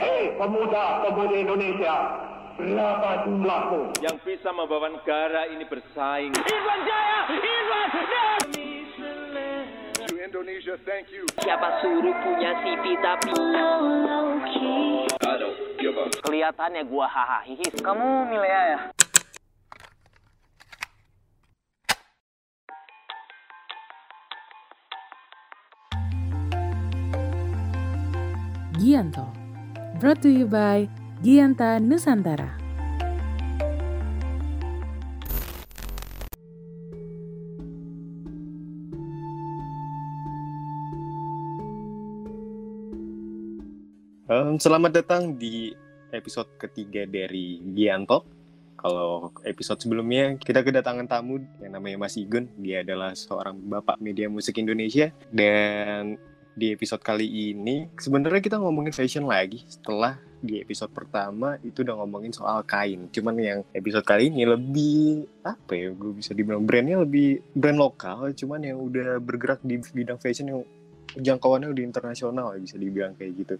Hei pemuda-pemudi Indonesia, berapa jumlahmu? yang bisa membawa negara ini bersaing. Indonesia, thank you. Siapa suruh punya CV tapi kelihatannya gua hahaha. Kamu Milea ya? Gianto. Brought to you by Gianta Nusantara. Selamat datang di episode ketiga dari Gianto. Kalau episode sebelumnya kita kedatangan tamu yang namanya Mas Igun. Dia adalah seorang bapak media musik Indonesia. Dan di episode kali ini sebenarnya kita ngomongin fashion lagi. Setelah di episode pertama itu udah ngomongin soal kain. Cuman yang episode kali ini lebih apa ya? Gue bisa dibilang brandnya lebih brand lokal. Cuman yang udah bergerak di bidang fashion yang jangkauannya udah internasional bisa dibilang kayak gitu.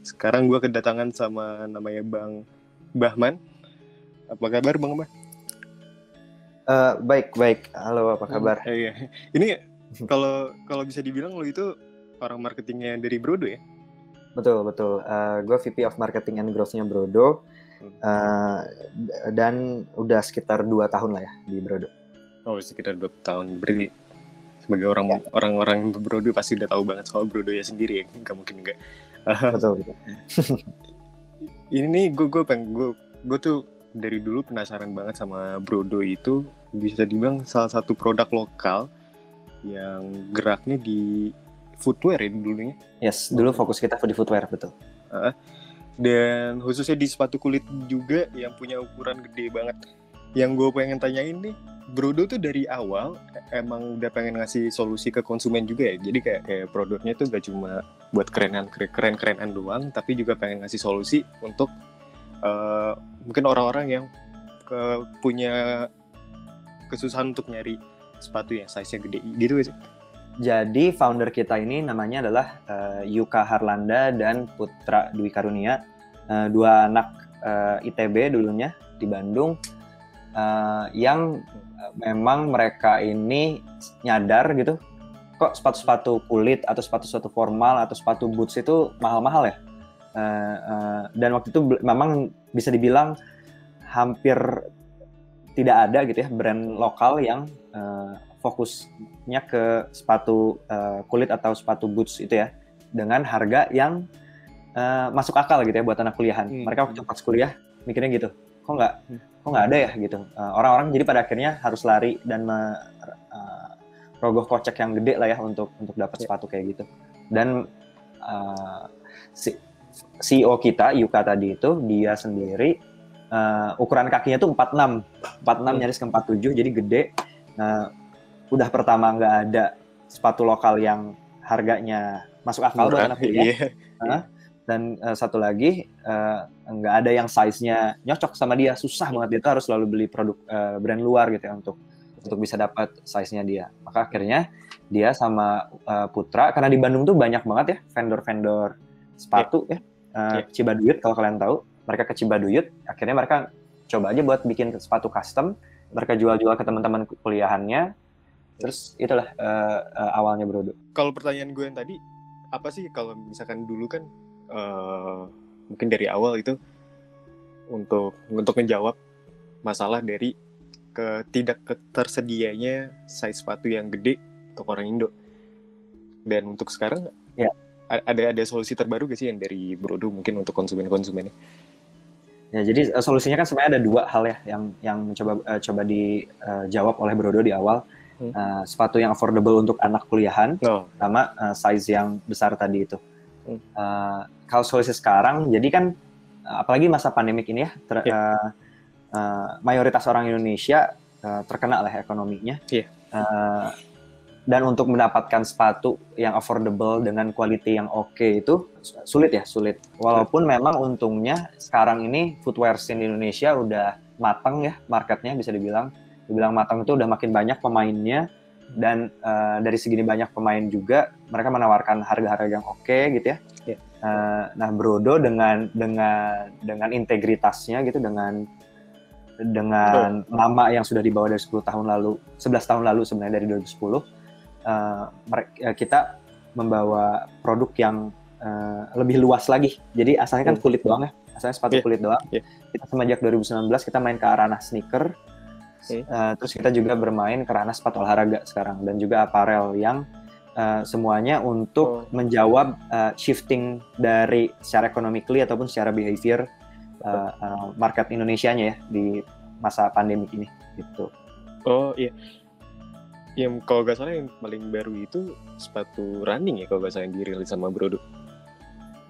Sekarang gue kedatangan sama namanya Bang Bahman. Apa kabar Bang Bahman? Eh, baik baik halo apa kabar Eh, iya. Ini kalau kalau bisa dibilang lo itu orang marketingnya dari Brodo ya? betul betul gue VP of Marketing and Growth-nya Brodo Eh, dan udah sekitar dua tahun lah ya di Brodo Oh sekitar dua tahun. Berarti sebagai orang orang-orang Brodo pasti udah tahu banget soal Brodo ya sendiri ya. Gak mungkin enggak. betul betul Ini nih gue gue pengen gue gue tuh dari dulu penasaran banget sama Brodo itu bisa dibilang salah satu produk lokal yang geraknya di footwear ya dulunya. yes dulu fokus kita di footwear betul dan khususnya di sepatu kulit juga yang punya ukuran gede banget. Yang gue pengen tanyain nih, Brodo tuh dari awal emang udah pengen ngasih solusi ke konsumen juga ya. Jadi kayak, kayak produknya tuh gak cuma buat kerenan keren kerenan doang, tapi juga pengen ngasih solusi untuk eh, mungkin orang-orang yang ke, punya kesusahan untuk nyari sepatu yang size-nya gede gitu sih? Jadi founder kita ini namanya adalah eh, Yuka Harlanda dan Putra Dwi Karunia. Eh, dua anak eh, ITB dulunya di Bandung eh, yang memang mereka ini nyadar gitu kok sepatu-sepatu kulit atau sepatu-sepatu formal atau sepatu boots itu mahal-mahal ya? Eh, eh, dan waktu itu memang bisa dibilang hampir tidak ada gitu ya brand lokal yang eh, fokusnya ke sepatu eh, kulit atau sepatu boots itu ya dengan harga yang eh, masuk akal gitu ya buat anak kuliahan. Hmm. Mereka waktu pas kuliah mikirnya gitu, kok nggak Hmm. kok nggak ada ya gitu. Eh, Orang-orang jadi pada akhirnya harus lari dan me- eh, rogoh kocek yang gede lah ya untuk untuk dapat Ya. sepatu kayak gitu. Dan eh, si CEO kita Yuka tadi itu dia sendiri eh, ukuran kakinya tuh 46, 46 Hmm. nyaris ke 47 jadi gede. Nah, udah pertama nggak ada sepatu lokal yang harganya masuk akal buat anak kuliah iya. dan eh, satu lagi eh, nggak ada yang size-nya nyocok sama dia. Susah banget. Dia tuh harus selalu beli produk eh, brand luar gitu ya untuk untuk bisa dapat size-nya dia. Maka akhirnya dia sama eh, Putra karena di Bandung tuh banyak banget ya vendor-vendor sepatu ya. Eh, Iya. Cibaduyut kalau kalian tahu mereka ke Cibaduyut. Akhirnya mereka coba aja buat bikin sepatu custom. Mereka jual-jual ke teman-teman kuliahannya terus itulah eh, eh, awalnya Brodo Kalau pertanyaan gue yang tadi, apa sih kalau misalkan dulu kan eh, mungkin dari awal itu untuk untuk menjawab masalah dari ketidak tersedianya size sepatu yang gede untuk orang Indo. Dan untuk sekarang Ya. ada ada solusi terbaru gak sih yang dari Brodo mungkin untuk konsumen-konsumennya? Ya, jadi eh, solusinya kan sebenarnya ada dua hal ya yang yang mencoba eh, coba dijawab oleh Brodo di awal. Hmm. Eh, sepatu yang affordable untuk anak kuliahan, Oh, sama eh, size yang besar tadi itu. Hmm. Eh, kalau solusi sekarang, jadi kan apalagi masa pandemik ini ya, ter- Ya. eh, eh, mayoritas orang Indonesia eh, terkena lah ekonominya. Iya. Eh, dan untuk mendapatkan sepatu yang affordable dengan quality yang oke itu sulit ya sulit. Walaupun memang untungnya sekarang ini footwear scene di Indonesia udah matang ya marketnya bisa dibilang. Dibilang matang itu udah makin banyak pemainnya dan eh, dari segini banyak pemain juga mereka menawarkan harga-harga yang oke gitu ya. Iya. Uh, nah Brodo dengan dengan dengan integritasnya gitu dengan dengan nama yang sudah dibawa dari 10 tahun lalu 11 tahun lalu sebenarnya dari 2010 uh, mereka, kita membawa produk yang uh, lebih luas lagi jadi asalnya kan kulit doang ya asalnya sepatu Iya. kulit doang Iya. kita semenjak 2019 kita main ke ranah sneaker Uh, terus kita juga bermain ke ranah sepatu olahraga sekarang dan juga apparel yang uh, semuanya untuk Oh. menjawab uh, shifting dari secara economically ataupun secara behavior uh, uh, market Indonesianya ya di masa pandemi ini gitu. Oh iya. Yang kalau nggak salah yang paling baru itu sepatu running ya kalau nggak salah yang dirilis sama Brodo.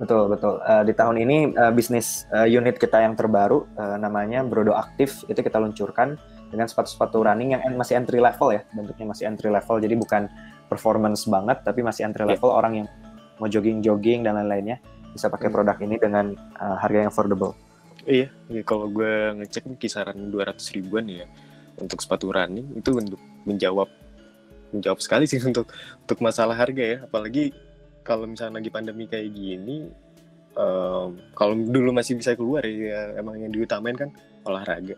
Betul betul. Uh, di tahun ini uh, bisnis uh, unit kita yang terbaru uh, namanya Brodo Active itu kita luncurkan dengan sepatu-sepatu running yang masih entry level ya bentuknya masih entry level jadi bukan performance banget tapi masih entry Iya. level orang yang mau jogging-jogging dan lain-lainnya bisa pakai Hmm. produk ini dengan uh, harga yang affordable. Iya, iya kalau gue ngecek kisaran 200 ribuan ya untuk sepatu running itu untuk menjawab menjawab sekali sih untuk untuk masalah harga ya apalagi kalau misalnya lagi pandemi kayak gini em, kalau dulu masih bisa keluar ya emang yang diutamain kan olahraga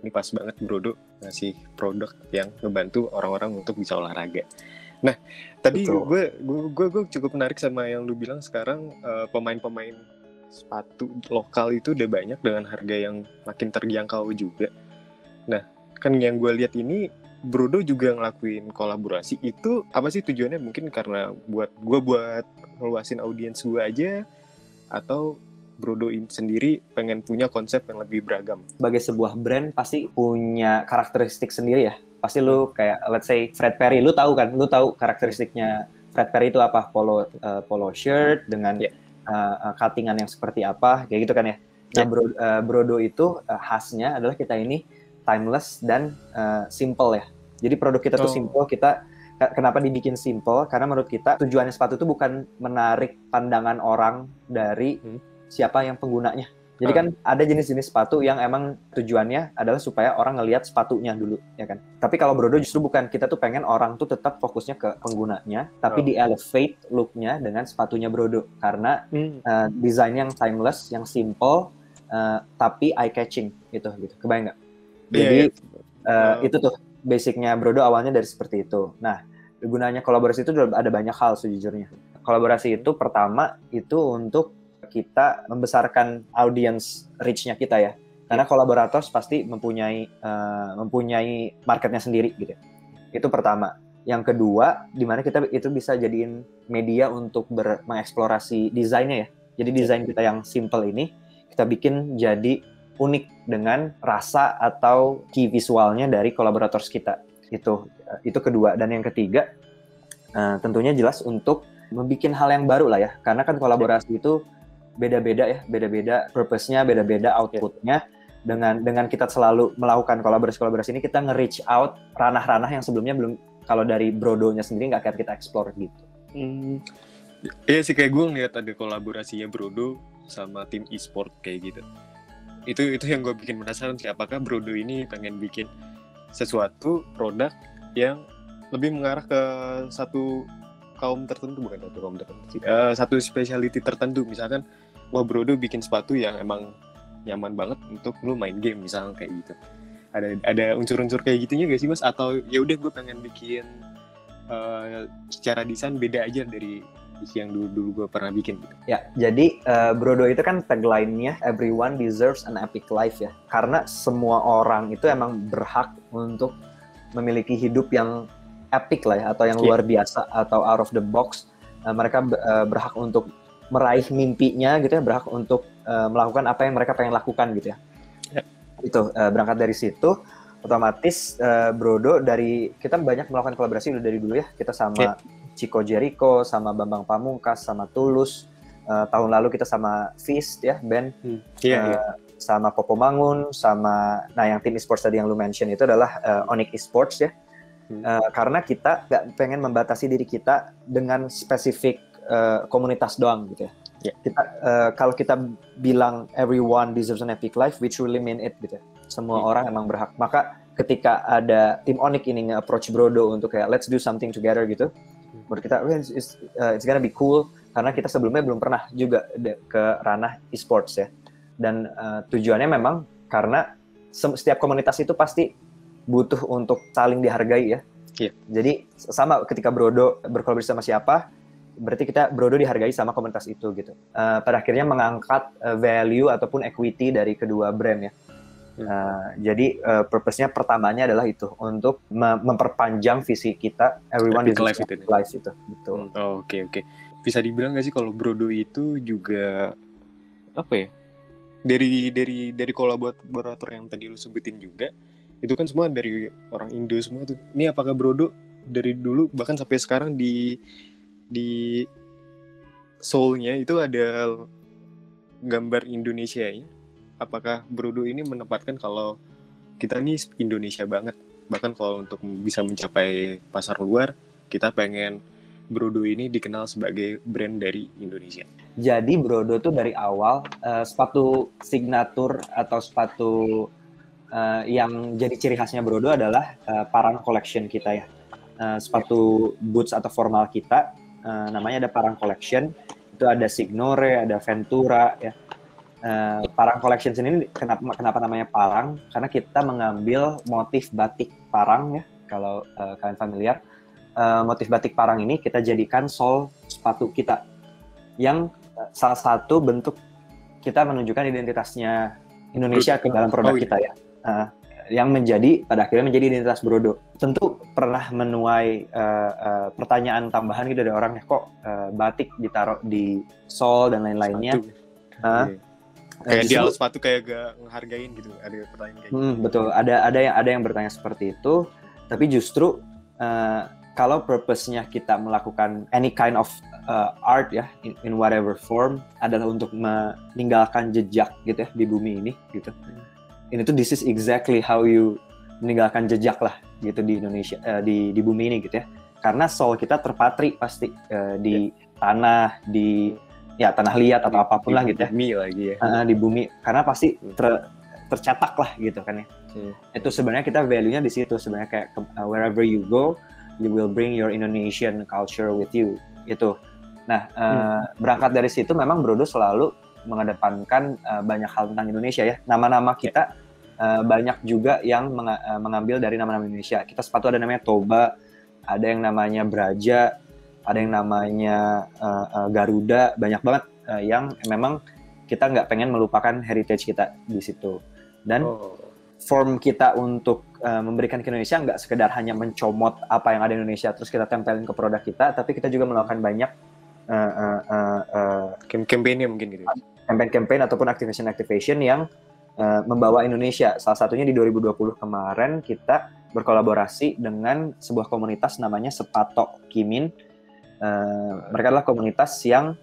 ini pas banget Brodo ngasih produk yang ngebantu orang-orang untuk bisa olahraga. Nah tadi gue gue gue cukup menarik sama yang lu bilang sekarang eh, pemain-pemain sepatu lokal itu udah banyak dengan harga yang makin terjangkau juga. Nah kan yang gue lihat ini Brodo juga ngelakuin kolaborasi. Itu apa sih tujuannya? Mungkin karena buat gue buat ngeluasin audiens gue aja atau Brodo ini sendiri pengen punya konsep yang lebih beragam Sebagai sebuah brand pasti punya karakteristik sendiri ya. Pasti lu kayak let's say Fred Perry, lu tahu kan? Lu tahu karakteristiknya Fred Perry itu apa? Polo uh, polo shirt dengan Iya. uh, uh, cuttingan yang seperti apa, kayak gitu kan ya. Nah, Iya. Bro- uh, Brodo itu uh, khasnya adalah kita ini timeless dan uh, simple ya. Jadi produk kita tuh Oh. simple, kita ke- kenapa dibikin simple? Karena menurut kita tujuannya sepatu itu bukan menarik pandangan orang dari Hmm. Siapa yang penggunanya. Jadi Ah. kan ada jenis-jenis sepatu yang emang tujuannya adalah supaya orang ngelihat sepatunya dulu, ya kan. Tapi kalau Brodo justru bukan, kita tuh pengen orang tuh tetap fokusnya ke penggunanya, tapi Oh. di elevate looknya dengan sepatunya Brodo karena uh, desain yang timeless, yang simple, uh, tapi eye catching gitu, gitu. Kebayang nggak? Jadi Iya, iya. uh, Oh. itu tuh basicnya Brodo awalnya dari seperti itu. Nah, gunanya kolaborasi itu ada banyak hal sejujurnya. Kolaborasi itu pertama itu untuk kita membesarkan audience reach-nya kita ya. Karena kolaborator pasti mempunyai uh, mempunyai marketnya sendiri gitu. Itu pertama. Yang kedua, di mana kita itu bisa jadiin media untuk ber, mengeksplorasi desainnya ya. Jadi desain kita yang simple ini kita bikin jadi unik dengan rasa atau key visualnya dari kolaborator kita. Itu itu kedua dan yang ketiga uh, tentunya jelas untuk membuat hal yang baru lah ya. Karena kan kolaborasi itu beda-beda ya, beda-beda purpose-nya, beda-beda output-nya. Dengan dengan kita selalu melakukan kolaborasi-kolaborasi ini kita nge-reach out ranah-ranah yang sebelumnya belum kalau dari Brodonya sendiri nggak akan kita explore gitu. Hmm. Iya sih kayak gue ngeliat ada kolaborasinya Brodo sama tim e-sport kayak gitu. Itu itu yang gue bikin penasaran sih apakah Brodo ini pengen bikin sesuatu produk yang lebih mengarah ke satu kaum tertentu bukan satu kaum tertentu sih. Eh, satu specialty tertentu misalkan wah Brodo bikin sepatu yang emang nyaman banget untuk lu main game misalnya kayak gitu. Ada ada unsur-unsur kayak gitunya gak sih Mas atau ya udah gue pengen bikin eh, secara desain beda aja dari yang dulu dulu gue pernah bikin gitu. Ya, jadi eh, Brodo itu kan tagline-nya everyone deserves an epic life ya. Karena semua orang itu emang berhak untuk memiliki hidup yang epic lah ya atau yang Iya. luar biasa atau out of the box. Eh, mereka eh, berhak untuk meraih mimpinya gitu ya, berhak untuk eh, melakukan apa yang mereka pengen lakukan gitu ya. Ya. Itu eh, berangkat dari situ otomatis eh, Brodo dari kita banyak melakukan kolaborasi udah dari dulu ya. Kita sama Ya. Chico Jericho, sama Bambang Pamungkas, sama Tulus. Eh, tahun lalu kita sama Feast ya, band Iya, Eh, iya. sama Popo Mangun, sama nah yang tim esports tadi yang lu mention itu adalah eh, Onyx Esports ya. Hmm. Eh, karena kita nggak pengen membatasi diri kita dengan spesifik eh, komunitas doang gitu ya. Ya. Kita eh, kalau kita bilang everyone deserves an epic life, we truly mean it gitu. ya. Semua Hmm. orang emang berhak. Maka ketika ada tim Onyx ini nge-approach Brodo untuk kayak let's do something together gitu, menurut kita "Oh, it's, it's, uh, it's gonna be cool karena kita sebelumnya belum pernah juga ke ranah e-sports ya. Dan eh, tujuannya memang karena setiap komunitas itu pasti butuh untuk saling dihargai ya. Iya. Jadi sama ketika Brodo berkolaborasi sama siapa, berarti kita Brodo dihargai sama komunitas itu gitu. Eh, pada akhirnya mengangkat eh, value ataupun equity dari kedua brand ya. Nah, jadi uh, purpose-nya pertamanya adalah itu untuk me- memperpanjang visi kita everyone deserves life itu life itu betul. Oh, Oke oke. Bisa dibilang gak sih kalau Brodo itu juga apa ya? Dari dari dari kolaborator yang tadi lu sebutin juga, itu kan semua dari orang Indo semua tuh. Ini apakah Brodo dari dulu bahkan sampai sekarang di di soul-nya itu ada gambar Indonesia ya? Apakah Brodo ini menempatkan kalau kita nih Indonesia banget? Bahkan kalau untuk bisa mencapai pasar luar, kita pengen Brodo ini dikenal sebagai brand dari Indonesia. Jadi Brodo tuh dari awal eh, sepatu signatur atau sepatu eh, yang jadi ciri khasnya Brodo adalah eh, Parang Collection kita ya. Eh, sepatu boots atau formal kita eh, namanya ada Parang Collection. Itu ada Signore, ada Ventura ya. Eh, Parang Collection ini kenapa kenapa namanya Parang? Karena kita mengambil motif batik Parang ya. Kalau eh, kalian familiar, Eh, motif batik Parang ini kita jadikan sol sepatu kita yang salah satu bentuk kita menunjukkan identitasnya Indonesia ke dalam produk Oh, iya. kita ya. Eh, yang menjadi pada akhirnya menjadi identitas Brodo. Tentu pernah menuai eh, eh, pertanyaan tambahan gitu dari orang kok eh, batik ditaruh di sol dan lain-lainnya. Eh, Kayak justru- dia alat sepatu kayak gak ngehargain gitu. Ada pertanyaan kayak gitu. Hmm, betul. Ada ada yang ada yang bertanya seperti itu. Tapi justru eh, kalau purpose-nya kita melakukan any kind of uh, art ya in, in whatever form adalah untuk meninggalkan jejak gitu ya di bumi ini gitu. Ini tuh this is exactly how you meninggalkan jejak lah gitu di Indonesia eh, di di bumi ini gitu ya. Karena soul kita terpatri pasti eh, di tanah, di ya tanah liat atau apa pun lah gitu ya. Mie lagi ya. Uh, di bumi karena pasti ter- tercetak lah gitu kan ya Hmm. itu sebenarnya kita value-nya di situ sebenarnya kayak uh, wherever you go you will bring your Indonesian culture with you itu nah uh, berangkat dari situ memang Brodo selalu mengedepankan uh, banyak hal tentang Indonesia ya nama-nama kita uh, banyak juga yang menga- uh, mengambil dari nama-nama Indonesia kita sepatu ada namanya Toba ada yang namanya Braja ada yang namanya uh, uh, Garuda banyak banget uh, yang memang kita nggak pengen melupakan heritage kita di situ dan Oh. form kita untuk uh, memberikan ke Indonesia nggak sekedar hanya mencomot apa yang ada di Indonesia terus kita tempelin ke produk kita, tapi kita juga melakukan banyak uh, uh, uh, uh, campaign mungkin gitu. Campaign-campaign ataupun activation-activation yang uh, membawa Indonesia. Salah satunya di 2020 kemarin kita berkolaborasi dengan sebuah komunitas namanya Sepatok Kimin. Uh, mereka adalah komunitas yang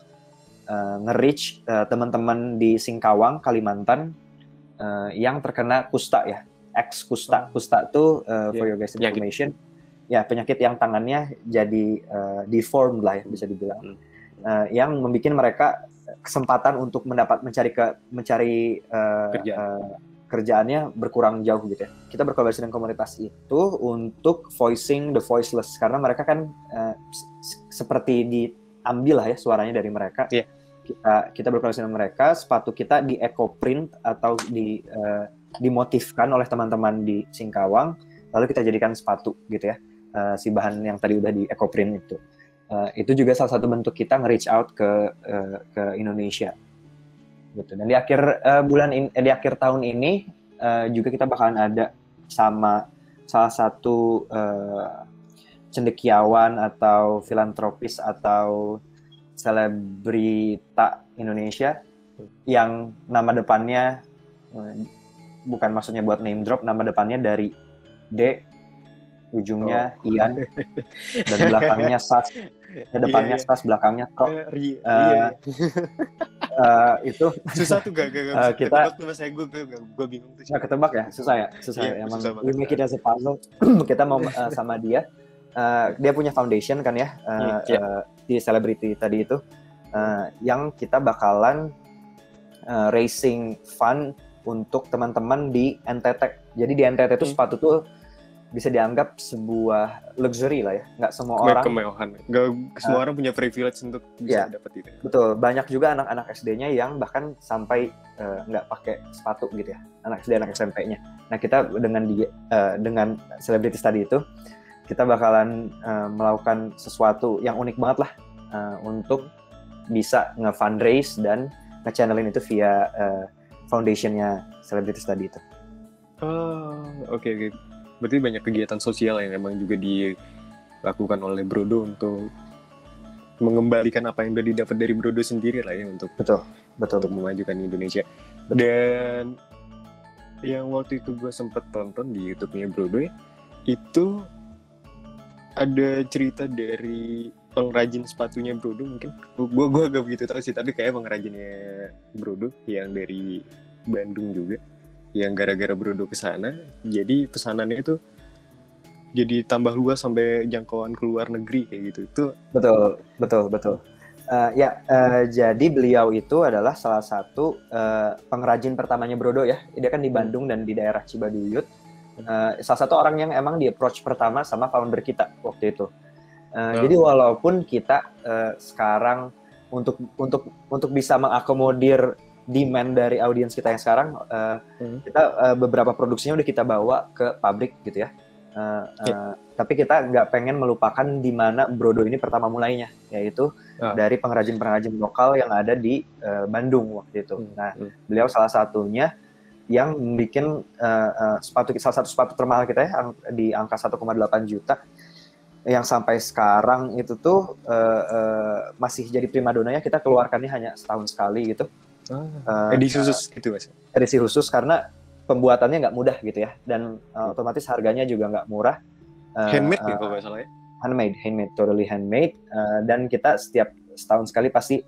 uh, nge-reach uh, teman-teman di Singkawang, Kalimantan uh, yang terkena kusta ya, ex kusta. Kusta itu uh, for Ya, your guys information, ya penyakit yang tangannya jadi uh, deformed lah ya bisa dibilang, Hmm. Uh, yang membuat mereka kesempatan untuk mendapat mencari ke mencari uh, Kerjaan. uh, kerjaannya berkurang jauh gitu ya. Kita berkolaborasi dengan komunitas itu untuk voicing the voiceless karena mereka kan uh, seperti diambil lah ya suaranya dari mereka. Iya. Kita kita berkolaborasi dengan mereka, sepatu kita di eco print atau di uh, dimotifkan oleh teman-teman di Singkawang, lalu kita jadikan sepatu gitu ya. Uh, si bahan yang tadi udah di eco print itu. Uh, itu juga salah satu bentuk kita nge-reach out ke uh, ke Indonesia. Gitu. Dan di akhir uh, bulan in, eh, di akhir tahun ini uh, juga kita bakalan ada sama salah satu uh, cendekiawan atau filantropis atau selebrita Indonesia yang nama depannya uh, bukan maksudnya buat name drop nama depannya dari D ujungnya Ian dan belakangnya Sas depannya Iya, iya. Sas belakangnya Kok Eh, ri- Eh, iya. uh, itu. Susah tuh gak, gak, gak Eh, bisa kita- ketebak saya gue gue gue bingung tuh. Nggak ketebak ya? Susah ya? Susah Iya, ya emang susah we banget. make it as a puzzle. Kita mau uh, sama dia. Uh, dia punya foundation kan ya? Uh, Hmm, iya. uh, di celebrity tadi itu. Uh, yang kita bakalan uh, raising fund untuk teman-teman di NTT jadi di NTT itu Hmm. sepatu tuh bisa dianggap sebuah luxury lah ya. Nggak semua Kemewahan. orang kemewahan. Nggak semua orang punya privilege untuk bisa Iya. dapat itu. Betul, banyak juga anak-anak SD-nya yang bahkan sampai eh, nggak pakai sepatu gitu ya, anak SD, anak SMP-nya. Nah kita dengan di, eh, dengan celebrity study itu, kita bakalan eh, melakukan sesuatu yang unik banget lah eh, untuk bisa nge-fundraise dan nge-channelin itu via eh, foundationnya celebrity study itu. Oh, oke oke. Berarti banyak kegiatan sosial yang emang juga dilakukan oleh Brodo untuk mengembalikan apa yang udah didapat dari Brodo sendiri lah ya untuk Betul, betul. untuk memajukan Indonesia. Dan yang waktu itu gue sempet tonton di YouTube-nya Brodo ya, itu ada cerita dari pengrajin sepatunya Brodo mungkin. Gue gue agak begitu tahu sih, tapi kayak pengrajinnya Brodo yang dari Bandung juga, yang gara-gara Brodo ke sana, jadi pesanannya itu jadi tambah luas sampai jangkauan ke luar negeri kayak gitu. Itu Betul, betul, betul. Eh, ya, eh, jadi beliau itu adalah salah satu eh, pengrajin pertamanya Brodo ya. Dia kan di Bandung dan di daerah Cibaduyut. Eh, salah satu orang yang emang di approach pertama sama founder kita waktu itu. Eh, Oh. Jadi walaupun kita eh, sekarang untuk untuk untuk bisa mengakomodir demand dari audiens kita yang sekarang, eh, Hmm. kita eh, beberapa produksinya udah kita bawa ke pabrik gitu ya. Eh, eh, tapi kita nggak pengen melupakan di mana Brodo ini pertama mulainya, yaitu Ah. dari pengrajin-pengrajin lokal yang ada di eh, Bandung waktu itu. Hmm, Nah, hmm. beliau salah satunya yang bikin eh, eh, sepatu salah satu sepatu termahal kita ya di angka 1,8 juta yang sampai sekarang itu tuh eh, eh, masih jadi primadonanya kita keluarkannya hanya setahun sekali gitu ah, Eh, edisi khusus gitu mas. edisi khusus karena pembuatannya nggak mudah gitu ya dan uh, otomatis harganya juga nggak murah. Uh, Handmade uh, ya kalau nggak salah ya. handmade handmade totally handmade. Uh, dan kita setiap setahun sekali pasti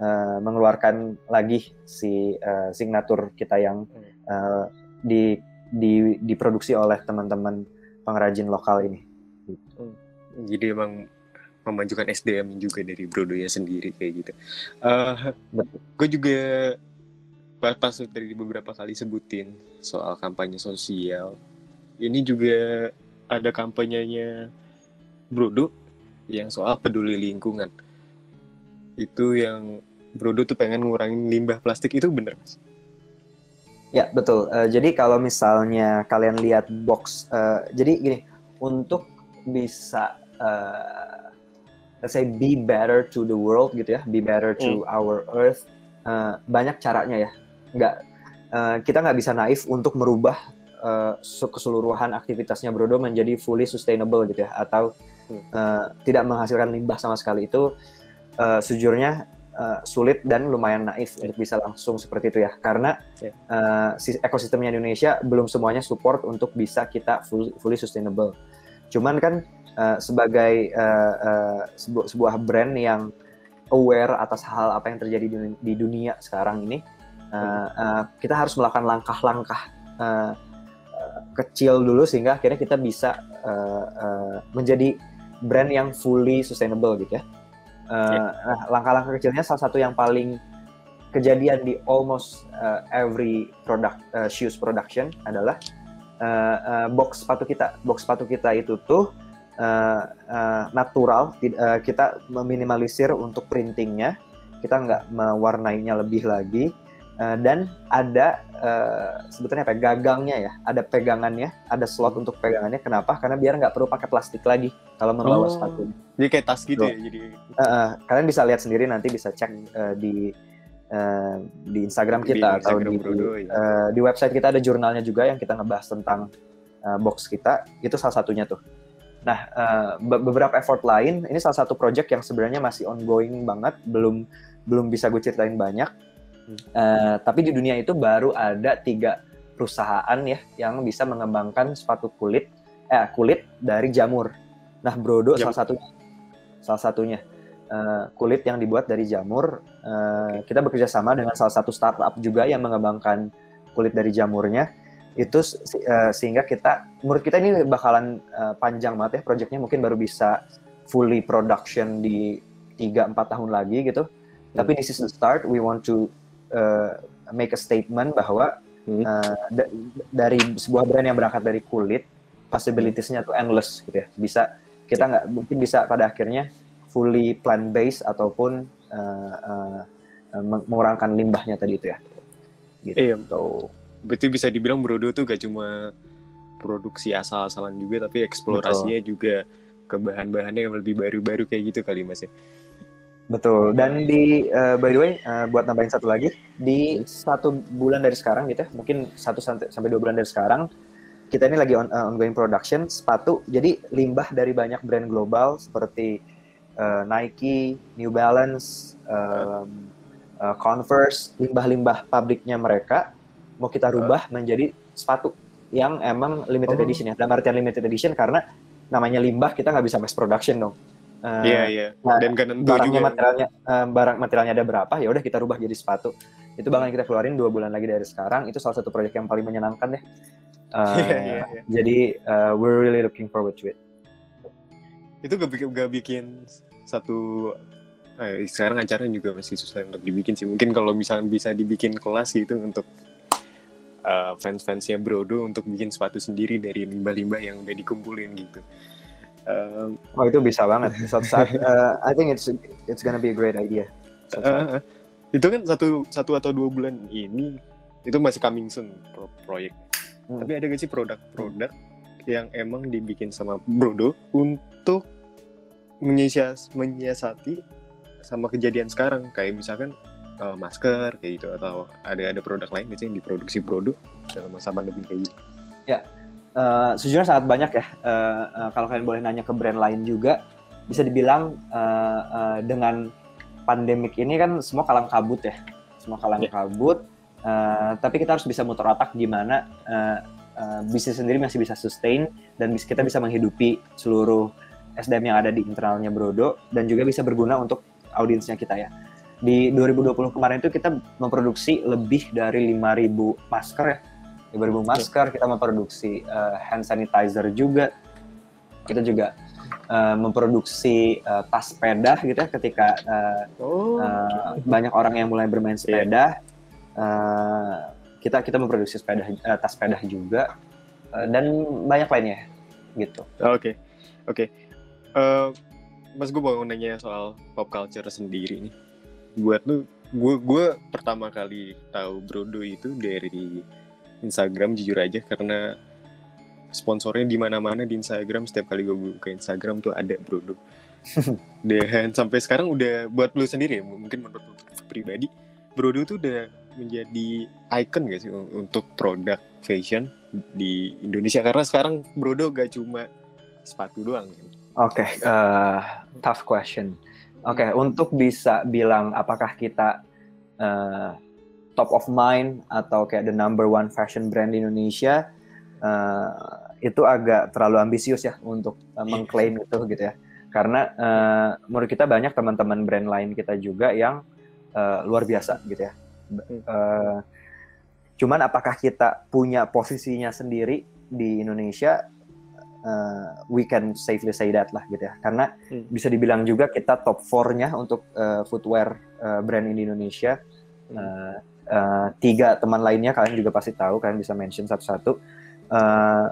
uh, mengeluarkan lagi si uh, signatur kita yang uh, di, di diproduksi oleh teman-teman pengrajin lokal ini. Jadi emang memajukan SDM juga dari Brodo ya sendiri kayak gitu. Eh, Betul. gue juga pas, dari beberapa kali sebutin soal kampanye sosial. Ini juga ada kampanyenya Brodo yang soal peduli lingkungan. Itu yang Brodo tuh pengen ngurangin limbah plastik itu bener mas? Ya betul. Eh, jadi kalau misalnya kalian lihat box, eh, jadi gini, untuk bisa eh, let's say be better to the world gitu ya, be better to our earth, eh, banyak caranya ya. Nggak, eh, kita nggak bisa naif untuk merubah eh, keseluruhan aktivitasnya Brodo menjadi fully sustainable gitu ya, atau eh, tidak menghasilkan limbah sama sekali. Itu eh, sejujurnya eh, sulit dan lumayan naif untuk bisa langsung seperti itu ya, karena uh, si- ekosistemnya Indonesia belum semuanya support untuk bisa kita full- fully sustainable. Cuman kan uh, sebagai uh, uh, sebu- sebuah brand yang aware atas hal apa yang terjadi di, di dunia sekarang ini, uh, uh, kita harus melakukan langkah-langkah uh, uh, kecil dulu sehingga akhirnya kita bisa uh, uh, menjadi brand yang fully sustainable gitu ya. Uh, Nah, langkah-langkah kecilnya salah satu yang paling kejadian di almost uh, every product uh, shoes production adalah uh, uh, box sepatu kita. Box sepatu kita itu tuh uh, uh, natural, uh, kita meminimalisir untuk printingnya, kita nggak mewarnainya lebih lagi, uh, dan ada uh, sebetulnya apa? ya, Gagangnya ya, ada pegangannya, ada slot untuk pegangannya. Kenapa? Karena biar nggak perlu pakai plastik lagi kalau membawa Oh. sepatu. Jadi kayak tas gitu Betul. ya. Jadi Uh, uh, kalian bisa lihat sendiri nanti bisa cek uh, di uh, di Instagram Di kita atau Instagram di Brodo, ya. uh, di website kita ada jurnalnya juga yang kita ngebahas tentang uh, box kita itu salah satunya tuh. Nah uh, be- beberapa effort lain ini salah satu project yang sebenarnya masih ongoing banget belum belum bisa gue ceritain banyak. Uh, tapi di dunia itu baru ada tiga perusahaan ya yang bisa mengembangkan sepatu kulit eh kulit dari jamur. Nah Brodo Jam- salah satunya salah satunya eh, kulit yang dibuat dari jamur. Eh, kita bekerja sama dengan salah satu startup juga yang mengembangkan kulit dari jamurnya. Itu eh, sehingga kita, menurut kita ini bakalan eh, panjang banget ya proyeknya. Mungkin baru bisa fully production di 3-4 tahun lagi gitu. Tapi this is the start. We want to eh, make a statement bahwa Hmm. eh, da- dari sebuah brand yang berangkat dari kulit possibilities-nya tuh endless gitu ya. Bisa kita nggak mungkin bisa pada akhirnya fully plant based ataupun uh, uh, meng- mengurangkan limbahnya tadi itu ya. Gitu. Iya. Berarti bisa dibilang Brodo tuh gak cuma produksi asal-asalan juga, tapi eksplorasinya juga ke bahan-bahannya yang lebih baru-baru kayak gitu kali mas ya. Betul. Dan di uh, by the way, uh, buat nambahin satu lagi, di satu bulan dari sekarang gitu ya, mungkin satu sampai sampai dua bulan dari sekarang, kita ini lagi on, uh, ongoing production sepatu. Jadi limbah dari banyak brand global seperti uh, Nike, New Balance, um, uh, Converse, limbah-limbah pabriknya mereka mau kita rubah menjadi sepatu yang emang limited Oh. edition ya. Dalam artian limited edition karena namanya limbah kita nggak bisa mass production dong. Uh, Iya iya. nah, Dan kan barangnya juga. materialnya eh, barang materialnya ada berapa ya udah kita rubah jadi sepatu itu bakal kita keluarin dua bulan lagi dari sekarang itu salah satu proyek yang paling menyenangkan deh Eh, Iya, iya, iya. jadi eh, we're really looking forward to it Itu gak bikin, gak bikin satu eh, sekarang acaranya juga masih susah untuk dibikin sih. Mungkin kalau misalnya bisa dibikin kelas gitu untuk eh, fans-fansnya Brodo untuk bikin sepatu sendiri dari limbah-limbah yang udah dikumpulin gitu. Eh, oh itu bisa banget suatu saat eh, I think it's it's gonna be a great idea eh, itu kan satu satu atau dua bulan ini itu masih coming soon pro proyek. Hmm. Tapi ada gak sih produk-produk yang emang dibikin sama Brodo untuk menyias menyiasati sama kejadian sekarang kayak misalkan eh, masker kayak gitu. Atau ada ada produk lain gitu yang diproduksi Brodo dalam masa pandemi kayak gitu. Eh, sejujurnya sangat banyak ya. Eh, eh, kalau kalian boleh nanya ke brand lain juga bisa dibilang eh, eh, dengan pandemik ini kan semua kalang kabut ya. Semua kalang Ya. kabut. Eh, tapi kita harus bisa muter otak gimana eh, eh, bisnis sendiri masih bisa sustain dan kita bisa menghidupi seluruh SDM yang ada di internalnya Brodo dan juga bisa berguna untuk audiensnya kita ya di 2020 kemarin itu kita memproduksi lebih dari 5.000 masker ya 5.000 masker kita memproduksi eh, hand sanitizer juga kita juga eh, memproduksi eh, tas sepeda gitu ya ketika eh, Oh. eh, banyak orang yang mulai bermain sepeda eh, kita kita memproduksi sepeda eh, tas sepeda juga eh, dan banyak lainnya gitu Oke, oke. Eh, Mas gue mau nanya soal pop culture sendiri nih. Buat lu, gue gue pertama kali tahu Brodo itu dari Instagram jujur aja karena sponsornya di mana-mana di Instagram setiap kali gue buka Instagram tuh ada Brodo. Dan sampai sekarang udah buat lu sendiri ya, mungkin menurut lu pribadi Brodo tuh udah menjadi icon gak sih untuk produk fashion di Indonesia karena sekarang Brodo gak cuma sepatu doang kan? Oke, eh, tough question. Oke, untuk bisa bilang apakah kita eh, top of mind atau kayak the number one fashion brand di Indonesia, eh, itu agak terlalu ambisius ya untuk eh, mengklaim itu gitu ya. Karena eh, menurut kita banyak teman-teman brand lain kita juga yang eh, luar biasa gitu ya. Eh, cuman apakah kita punya posisinya sendiri di Indonesia? Uh, we can safely say that lah gitu ya karena Hmm. bisa dibilang juga kita top 4-nya untuk uh, footwear uh, brand di Indonesia Hmm. Uh, uh, tiga teman lainnya kalian juga pasti tahu kalian bisa mention satu-satu Uh,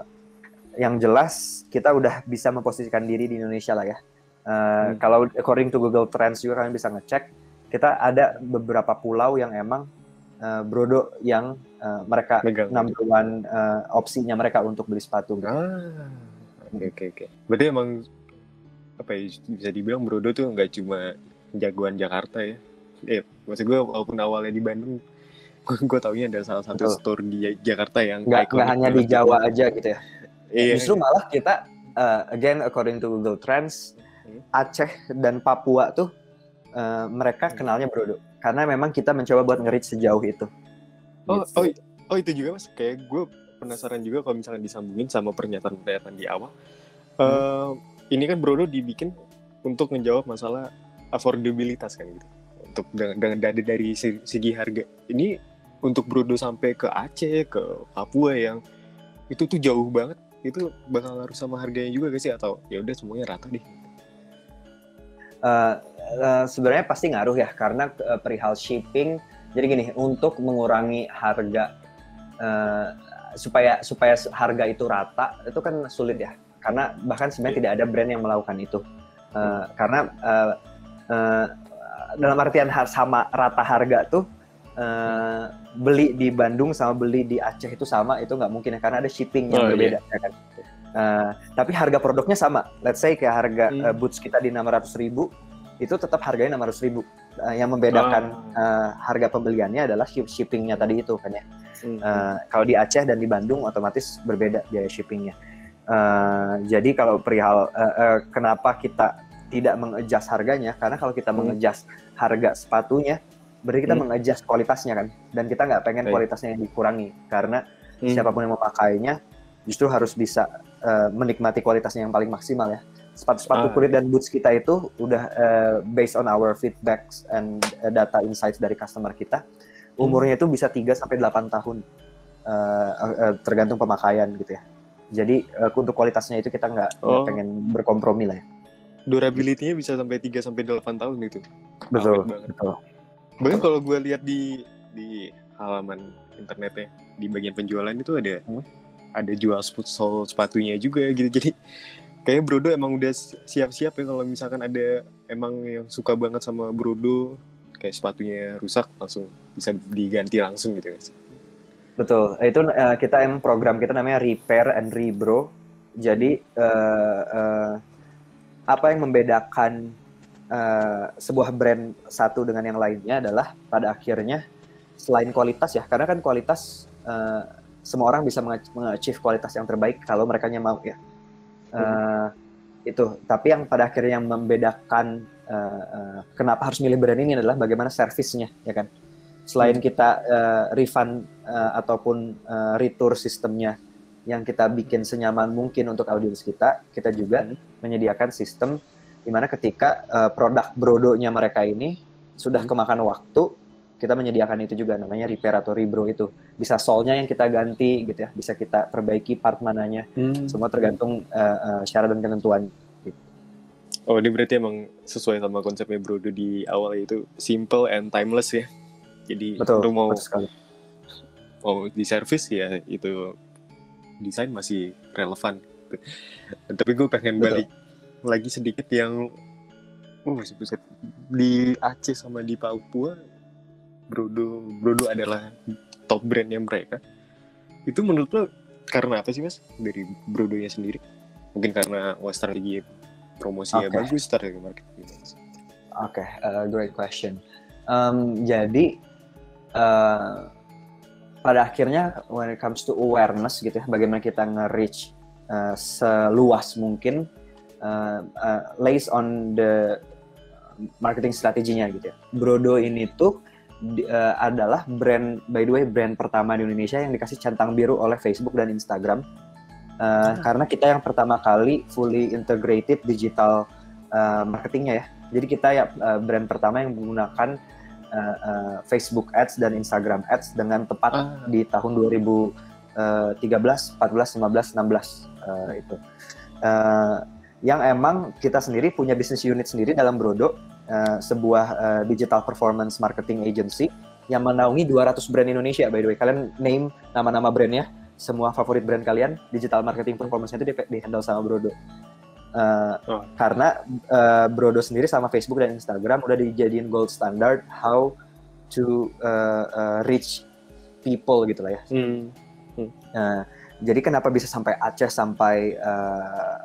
yang jelas kita udah bisa memposisikan diri di Indonesia lah ya Uh, Hmm. kalau according to Google Trends juga kalian bisa ngecek kita ada beberapa pulau yang emang uh, Brodo yang uh, mereka Megang. number one uh, opsinya mereka untuk beli sepatu gitu. Ah, oke oke oke. Berarti emang apa ya bisa dibilang Brodo tuh nggak cuma jagoan Jakarta ya. Eh, maksud gue walaupun awalnya di Bandung, gue, gue taunya ada salah satu Betul. store di Jakarta yang nggak nggak hanya di banget. Jawa aja gitu ya. Iya. Justru malah kita uh, again according to Google Trends Hmm. Aceh dan Papua tuh uh, mereka kenalnya Brodo karena memang kita mencoba buat nge-reach sejauh itu. Oh, Gitu. oh, oh itu juga mas. Kayak gue penasaran juga kalau misalnya disambungin sama pernyataan-pernyataan di awal. Eh, ini kan Brodo dibikin untuk menjawab masalah affordabilitas kan gitu. Untuk dengan, dari, dari se- segi harga. Ini untuk Brodo sampai ke Aceh, ke Papua yang itu tuh jauh banget. Itu bakal harus sama harganya juga gak sih atau ya udah semuanya rata deh. Uh, uh, sebenarnya pasti ngaruh ya karena uh, perihal shipping. Jadi gini, untuk mengurangi harga uh, supaya supaya harga itu rata itu kan sulit ya. Karena bahkan sebenarnya tidak ada brand yang melakukan itu. Uh, karena uh, uh, dalam artian sama rata harga tuh uh, beli di Bandung sama beli di Aceh itu sama itu nggak mungkin ya. Karena ada shipping Oh, yang berbeda ya kan? Uh, tapi harga produknya sama. Let's say kayak harga Hmm. uh, boots kita di 600.000 ribu itu tetap harganya 600.000 ribu Uh, yang membedakan uh, harga pembeliannya adalah ship- shippingnya tadi itu kan ya Hmm. Uh, kalau di Aceh dan di Bandung otomatis berbeda biaya shippingnya. Uh, jadi kalau perihal uh, uh, kenapa kita tidak mengejas harganya, karena kalau kita Hmm. mengejas harga sepatunya, berarti kita Hmm. mengejas kualitasnya kan, dan kita nggak pengen Baik. kualitasnya yang dikurangi, karena Hmm. siapa pun yang memakainya justru harus bisa uh, menikmati kualitasnya yang paling maksimal ya. Sepatu-sepatu Ah. kulit dan boots kita itu udah uh, based on our feedbacks and uh, data insights dari customer kita, umurnya itu bisa 3 sampai 8 tahun uh, uh, tergantung pemakaian gitu ya. Jadi uh, untuk kualitasnya itu kita nggak Oh. pengen berkompromi lah ya. Durability-nya bisa sampai 3 sampai 8 tahun gitu. Betul, betul. Bahkan kalau gue lihat di di halaman internetnya di bagian penjualan itu ada Hmm. ada jual sol sepatunya juga gitu. Jadi kayak Brodo emang udah si- siap-siap ya kalau misalkan ada emang yang suka banget sama Brodo kayak sepatunya rusak langsung bisa diganti langsung gitu guys. Betul. Itu uh, kita emang program kita namanya Repair and Rebro. Jadi uh, uh, apa yang membedakan uh, sebuah brand satu dengan yang lainnya adalah pada akhirnya selain kualitas ya, karena kan kualitas uh, semua orang bisa mengachieve kualitas yang terbaik kalau mereka mau ya. Uh, itu. Tapi yang pada akhirnya yang membedakan uh, uh, kenapa harus milih brand ini adalah bagaimana servisnya, ya kan. Selain kita uh, refund uh, ataupun uh, retur sistemnya yang kita bikin senyaman mungkin untuk audiens kita, kita juga menyediakan sistem di mana ketika uh, produk brodonya mereka ini sudah kemakan waktu, kita menyediakan itu juga namanya repair atau rebro itu. Bisa solnya yang kita ganti gitu ya, bisa kita perbaiki part mananya. Semua tergantung uh, uh, syarat dan ketentuan. Oh, ini berarti emang sesuai sama konsepnya Brodo di awal itu simple and timeless ya. Jadi Betul, lu mau betul sekali. mau di service ya itu desain masih relevan. gitu. Tapi gue pengen Betul. balik lagi sedikit yang oh buset di Aceh sama di Papua Brodo Brodo adalah top brandnya mereka. Itu menurut lo karena apa sih mas dari Brodonya sendiri? Mungkin karena wah strategi promosinya Oke. bagus, strategi marketing. Oke, uh, great question. Um, jadi uh, pada akhirnya when it comes to awareness gitu ya, bagaimana kita nge-reach uh, seluas mungkin uh, uh, lays on the marketing strateginya gitu ya. Brodo ini tuh di- uh, adalah brand by the way brand pertama di Indonesia yang dikasih centang biru oleh Facebook dan Instagram. Uh, Karena kita yang pertama kali fully integrated digital uh, marketingnya ya. Jadi kita ya uh, brand pertama yang menggunakan uh, uh, Facebook Ads dan Instagram Ads dengan tepat Ah. di tahun 2013, 14, 15, 16 uh, itu. Uh, yang emang kita sendiri punya bisnis unit sendiri dalam Brodo, uh, sebuah uh, digital performance marketing agency yang menaungi 200 brand Indonesia by the way. Kalian name nama-nama brandnya, semua favorit brand kalian, digital marketing performance itu di, di handle sama Brodo. Uh, Oh. Karena uh, Brodo sendiri sama Facebook dan Instagram udah dijadiin gold standard how to uh, uh, reach people gitu lah ya. Hmm. Nah, jadi kenapa bisa sampai Aceh sampai uh,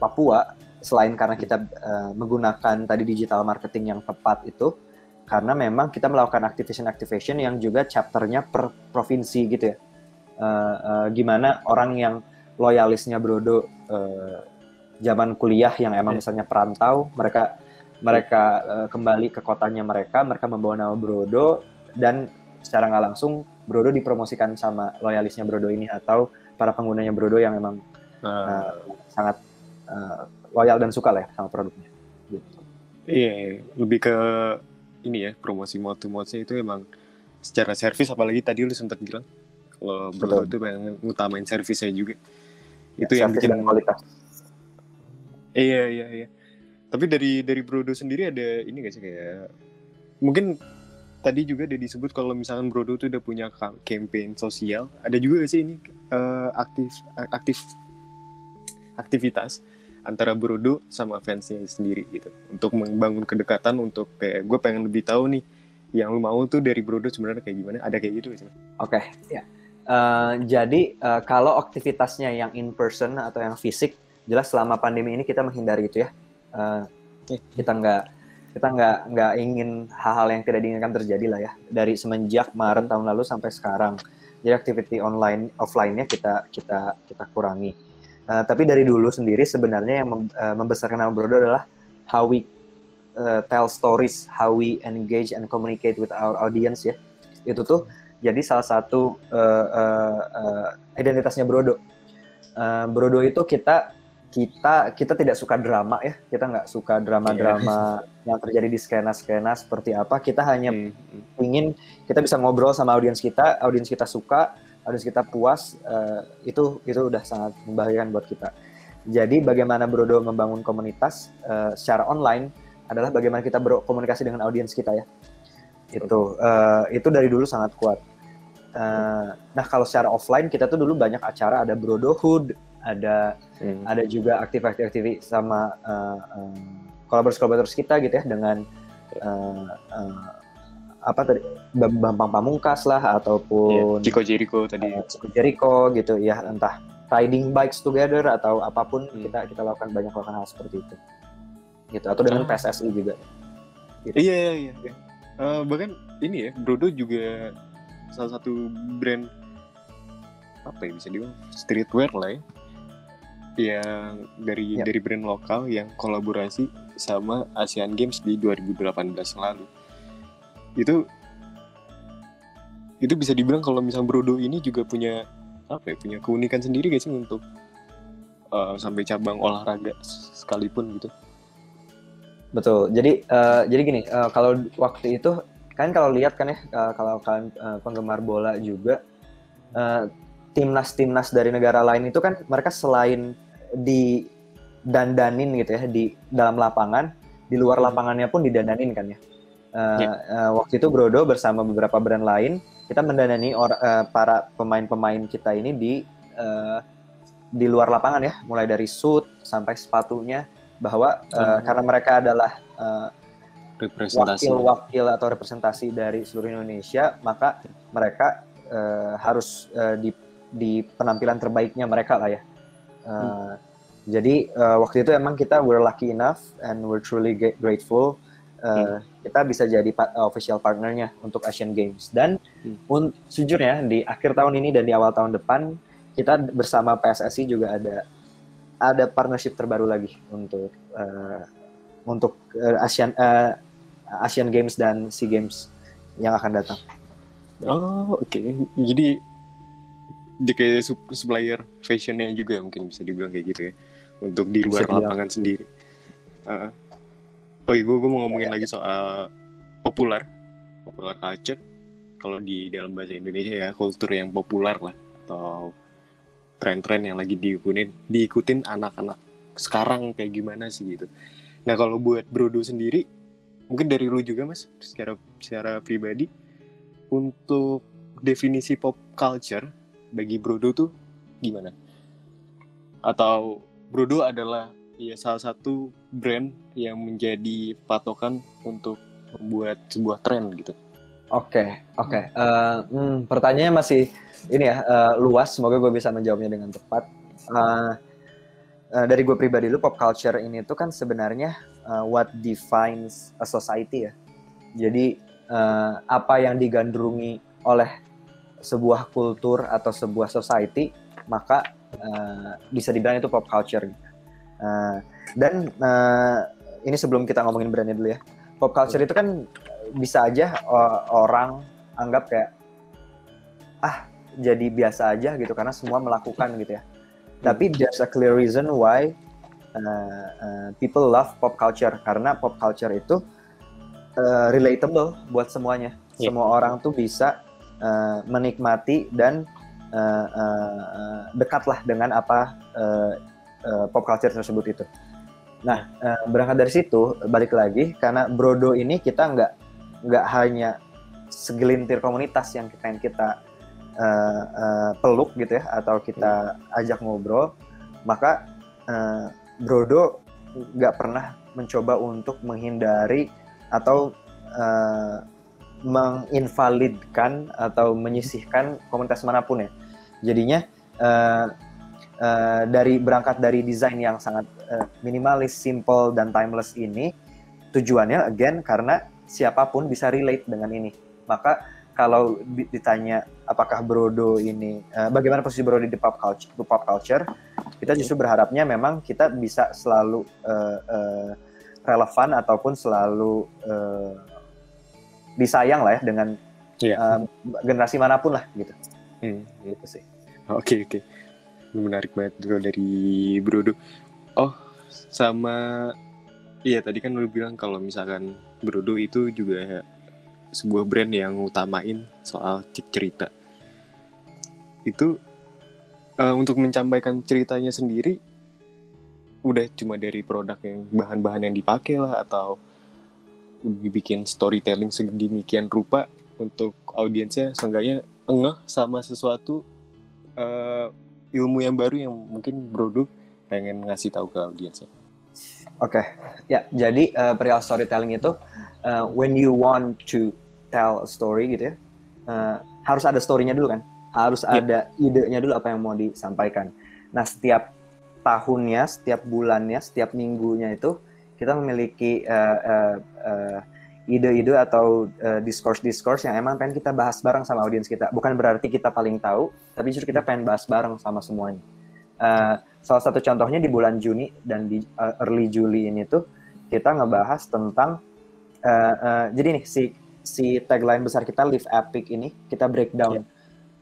Papua selain karena kita uh, menggunakan tadi digital marketing yang tepat itu karena memang kita melakukan activation activation yang juga chapternya per provinsi gitu ya. Uh, uh, gimana orang yang loyalisnya Brodo uh, zaman kuliah yang emang misalnya perantau mereka mereka uh, kembali ke kotanya mereka mereka membawa nama Brodo dan secara nggak langsung Brodo dipromosikan sama loyalisnya Brodo ini atau para penggunanya Brodo yang memang Nah, uh, sangat uh, loyal dan suka lah ya sama produknya. Gitu. Iya, lebih ke ini ya promosi mode to mode-nya itu emang secara servis apalagi tadi lu sempat bilang kalau Brodo Betul. itu pengen ngutamain servisnya juga. Itu yang bikin kualitas. Iya, iya, iya. Tapi dari dari Brodo sendiri ada ini gak sih kayak mungkin tadi juga ada disebut kalau misalkan Brodo tuh udah punya campaign sosial, ada juga gak sih ini eh, aktif aktif aktivitas antara Brodo sama fansnya sendiri gitu untuk membangun kedekatan untuk kayak gue pengen lebih tahu nih yang lu mau tuh dari Brodo sebenarnya kayak gimana ada kayak gitu sih Oke, ya. Eh, jadi eh, kalau aktivitasnya yang in person atau yang fisik, jelas selama pandemi ini kita menghindari itu ya. Eh, kita nggak kita nggak nggak ingin hal-hal yang tidak diinginkan terjadi lah ya. Dari semenjak Maret tahun lalu sampai sekarang, jadi activity online offline-nya kita kita kita kurangi. Eh, tapi dari dulu sendiri sebenarnya yang mem- eh, membesarkan nama Brodo adalah how we eh, tell stories, how we engage and communicate with our audience ya. Itu tuh jadi salah satu eh, eh, eh, identitasnya Brodo. Eh, Brodo itu kita kita kita tidak suka drama ya, kita nggak suka drama-drama yang terjadi di skena-skena seperti apa. Kita hanya Hmm, hmm. ingin kita bisa ngobrol sama audiens kita, audiens kita suka, audiens kita puas, eh, itu itu udah sangat membahagiakan buat kita. Jadi bagaimana Brodo membangun komunitas eh, secara online adalah bagaimana kita berkomunikasi dengan audiens kita ya. Itu eh, itu dari dulu sangat kuat. Eh, nah kalau secara offline kita tuh dulu banyak acara ada Brodohood, ada Hmm. ada juga aktif-aktif sama uh, uh, kolaborators-kolaborators kita gitu ya dengan uh, uh, apa tadi Bam- Bambang Pamungkas lah ataupun Chico Jericho tadi uh, Chico Jericho gitu ya entah riding bikes together atau apa pun Hmm. kita kita lakukan banyak lakukan hal seperti itu gitu atau dengan Ah. PSSI juga Iya iya iya. iya. Eh, bahkan ini ya, Brodo juga salah satu brand apa ya bisa dibilang streetwear lah ya. Yang dari Yap. dari brand lokal yang kolaborasi sama Asian Games di 2018 lalu. Itu itu bisa dibilang kalau misalnya Brodo ini juga punya apa ya, punya keunikan sendiri gak sih untuk eh, sampai cabang olahraga sekalipun gitu. Betul. Jadi eh, jadi gini, eh, kalau waktu itu kan kalau lihat kan ya eh, kalau kalian eh, penggemar bola juga eh, timnas-timnas dari negara lain itu kan mereka selain di dandanin gitu ya di dalam lapangan, di luar Hmm. lapangannya pun didandanin kan ya. Eh, Ya. eh, waktu itu Brodo bersama beberapa brand lain kita mendandani or- eh, para pemain-pemain kita ini di eh, di luar lapangan ya, mulai dari suit sampai sepatunya bahwa eh, Hmm. karena mereka adalah Representasi. wakil-wakil atau representasi dari seluruh Indonesia, maka mereka eh, harus eh, di di penampilan terbaiknya mereka lah ya. Eh, Jadi eh, waktu itu emang kita we're lucky enough and we're truly ga- eh, kita bisa jadi pa- official partnernya untuk Asian Games dan Hmm. sejujurnya di akhir tahun ini dan di awal tahun depan kita bersama PSSI juga ada ada partnership terbaru lagi untuk eh, untuk eh, Asian eh, Asian Games dan SEA Games yang akan datang. Oh, oke. Jadi dia kayak sup- supplier fashionnya juga mungkin bisa dibilang kayak gitu ya. Untuk di luar lapangan sendiri. Uh, oh iya, gue, mau ngomongin lagi soal populer. Popular culture. Kalau di dalam bahasa Indonesia ya, kultur yang populer lah. Atau tren-tren yang lagi diikutin, diikutin anak-anak sekarang kayak gimana sih gitu. Nah kalau buat Brodo sendiri, mungkin dari lu juga mas, secara secara pribadi, untuk definisi pop culture bagi Brodo tuh gimana? Atau Brodo adalah ya salah satu brand yang menjadi patokan untuk membuat sebuah tren gitu. Oke, oke. Eh, hmm, pertanyaannya masih ini ya eh, luas. Semoga gue bisa menjawabnya dengan tepat. Eh, eh, dari gue pribadi lu pop culture ini tuh kan sebenarnya eh, what defines a society ya. Jadi eh, apa yang digandrungi oleh sebuah kultur atau sebuah society maka eh, bisa dibilang itu pop culture. Eh, dan eh, ini sebelum kita ngomongin brandnya dulu ya. Pop culture itu kan bisa aja o- orang anggap kayak ah jadi biasa aja gitu karena semua melakukan gitu ya. Tapi there's a clear reason why uh, uh, people love pop culture karena pop culture itu uh, relatable buat semuanya. Iya. Semua orang tuh bisa uh, menikmati dan uh, uh, uh, dekatlah dengan apa uh, uh, pop culture tersebut itu. Nah, uh, berangkat dari situ balik lagi karena Brodo ini kita nggak nggak hanya segelintir komunitas yang pengen kita uh, uh, peluk gitu ya atau kita ajak ngobrol maka uh, Brodo nggak pernah mencoba untuk menghindari atau uh, menginvalidkan atau menyisihkan komunitas mana pun ya. Jadinya uh, uh, dari berangkat dari desain yang sangat uh, minimalis, simple dan timeless ini tujuannya again karena siapa pun bisa relate dengan ini. Maka kalau ditanya apakah Brodo ini uh, bagaimana posisi Brodo di pop culture, di pop culture, kita justru berharapnya memang kita bisa selalu uh, uh, relevan ataupun selalu uh, disayang lah ya dengan yeah. uh, generasi mana pun lah gitu. Hmm. Gitu sih. Oke okay, oke. Okay. Menarik banget bro dari Brodo. Oh sama iya tadi kan lu bilang kalau misalkan Brodo itu juga sebuah brand yang utamain soal cerita itu uh, untuk mencampaikan ceritanya sendiri udah cuma dari produk yang bahan-bahan yang dipakai lah atau dibikin storytelling sedemikian rupa untuk audiensnya seenggaknya engah sama sesuatu uh, ilmu yang baru yang mungkin Brodo pengen ngasih tahu ke audiensnya. Oke, okay. ya jadi uh, perihal storytelling itu uh, when you want to tell a story gitu ya, uh, harus ada story-nya dulu kan, harus yeah. ada idenya dulu apa yang mau disampaikan. Nah setiap tahunnya, setiap bulannya, setiap minggunya itu kita memiliki uh, uh, uh, ide-ide atau uh, discourse-discourse yang emang pengen kita bahas bareng sama audiens kita. Bukan berarti kita paling tahu, tapi justru kita pengen bahas bareng sama semuanya. Uh, salah satu contohnya di bulan Juni dan di uh, early Juli ini tuh kita ngebahas tentang uh, uh, jadi nih si si tagline besar kita live epic ini kita breakdown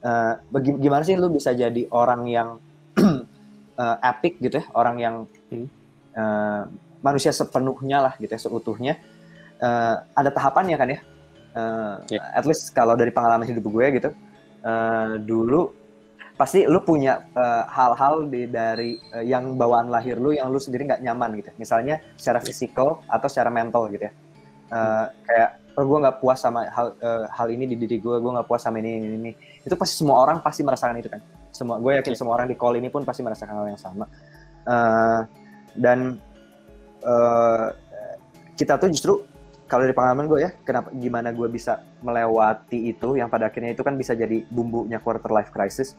yeah. uh, gimana sih lu bisa jadi orang yang uh, epic gitu ya orang yang hmm. uh, manusia sepenuhnya lah gitu ya seutuhnya uh, ada tahapannya kan ya? Uh, yeah. at least kalau dari pengalaman hidup gue gitu. Uh, dulu pasti lu punya hal-hal uh, di dari uh, yang bawaan lahir lu yang lu sendiri nggak nyaman gitu. Misalnya secara fisikal atau secara mental gitu ya. Uh, kayak oh, gue nggak puas sama hal uh, hal ini di diri gue gue nggak puas sama ini, ini ini. Itu pasti semua orang pasti merasakan itu kan. Semua gue yakin semua orang di call ini pun pasti merasakan hal yang sama. Uh, dan uh, kita tuh justru kalau dari pengalaman gue ya kenapa gimana gue bisa melewati itu yang pada akhirnya itu kan bisa jadi bumbunya quarter life crisis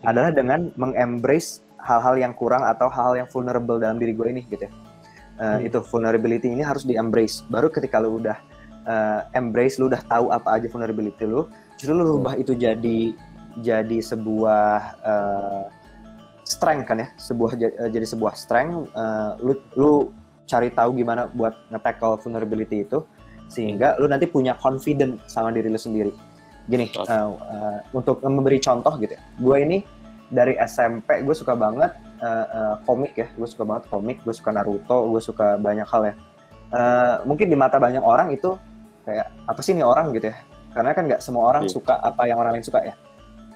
adalah dengan mengembrace hal-hal yang kurang atau hal-hal yang vulnerable dalam diri gue ini gitu ya. Uh, hmm. itu vulnerability ini harus di embrace baru ketika lu udah uh, embrace lu udah tahu apa aja vulnerability lu justru lu rubah itu jadi jadi sebuah uh, strength kan ya sebuah jadi sebuah strength uh, lu lu cari tahu gimana buat nge-tackle vulnerability itu sehingga lu nanti punya confident sama diri lu sendiri. Gini uh, uh, untuk memberi contoh gitu ya gue ini dari SMP gue suka banget uh, uh, komik ya gue suka banget komik gue suka Naruto gue suka banyak hal ya. Uh, mungkin di mata banyak orang itu kayak apa sih ini orang gitu ya? Karena kan nggak semua orang yeah. suka apa yang orang lain suka ya.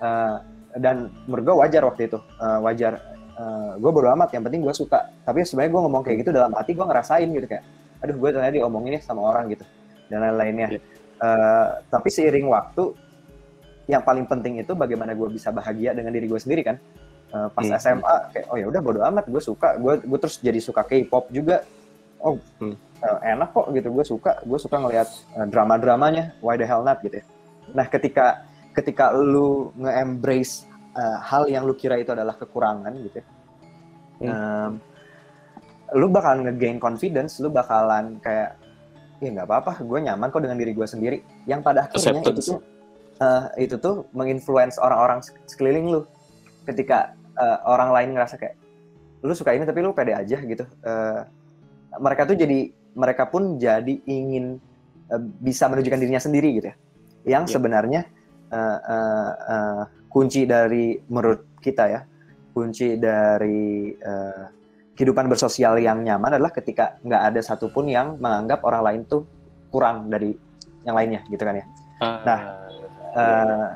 Uh, dan menurut gue wajar waktu itu uh, wajar uh, gue bodo amat yang penting gue suka. Tapi sebenarnya gue ngomong kayak gitu dalam hati gue ngerasain gitu kayak aduh gue ternyata diomongin sama orang gitu dan lain-lainnya. Yeah. uh, tapi seiring waktu yang paling penting itu bagaimana gue bisa bahagia dengan diri gue sendiri kan? Uh, pas hmm. SMA kayak oh ya udah bodo amat gue suka. Gue gue terus jadi suka K-pop juga. Oh hmm. uh, enak kok gitu gue suka gue suka ngelihat uh, drama dramanya why the hell not gitu ya. Nah ketika ketika lu nge-embrace uh, hal yang lu kira itu adalah kekurangan gitu ya, hmm. um, lu bakalan nge-gain confidence lu bakalan kayak ya nggak apa-apa gue nyaman kok dengan diri gue sendiri yang pada akhirnya itu tuh uh, itu tuh menginfluence orang-orang sekeliling lu ketika uh, orang lain ngerasa kayak lu suka ini tapi lu pede aja gitu uh, mereka tuh jadi mereka pun jadi ingin uh, bisa menunjukkan dirinya sendiri gitu ya. Yang yeah. sebenarnya uh, uh, uh, kunci dari menurut kita ya, kunci dari uh, kehidupan bersosial yang nyaman adalah ketika nggak ada satupun yang menganggap orang lain tuh kurang dari yang lainnya gitu kan ya. Uh, nah, uh,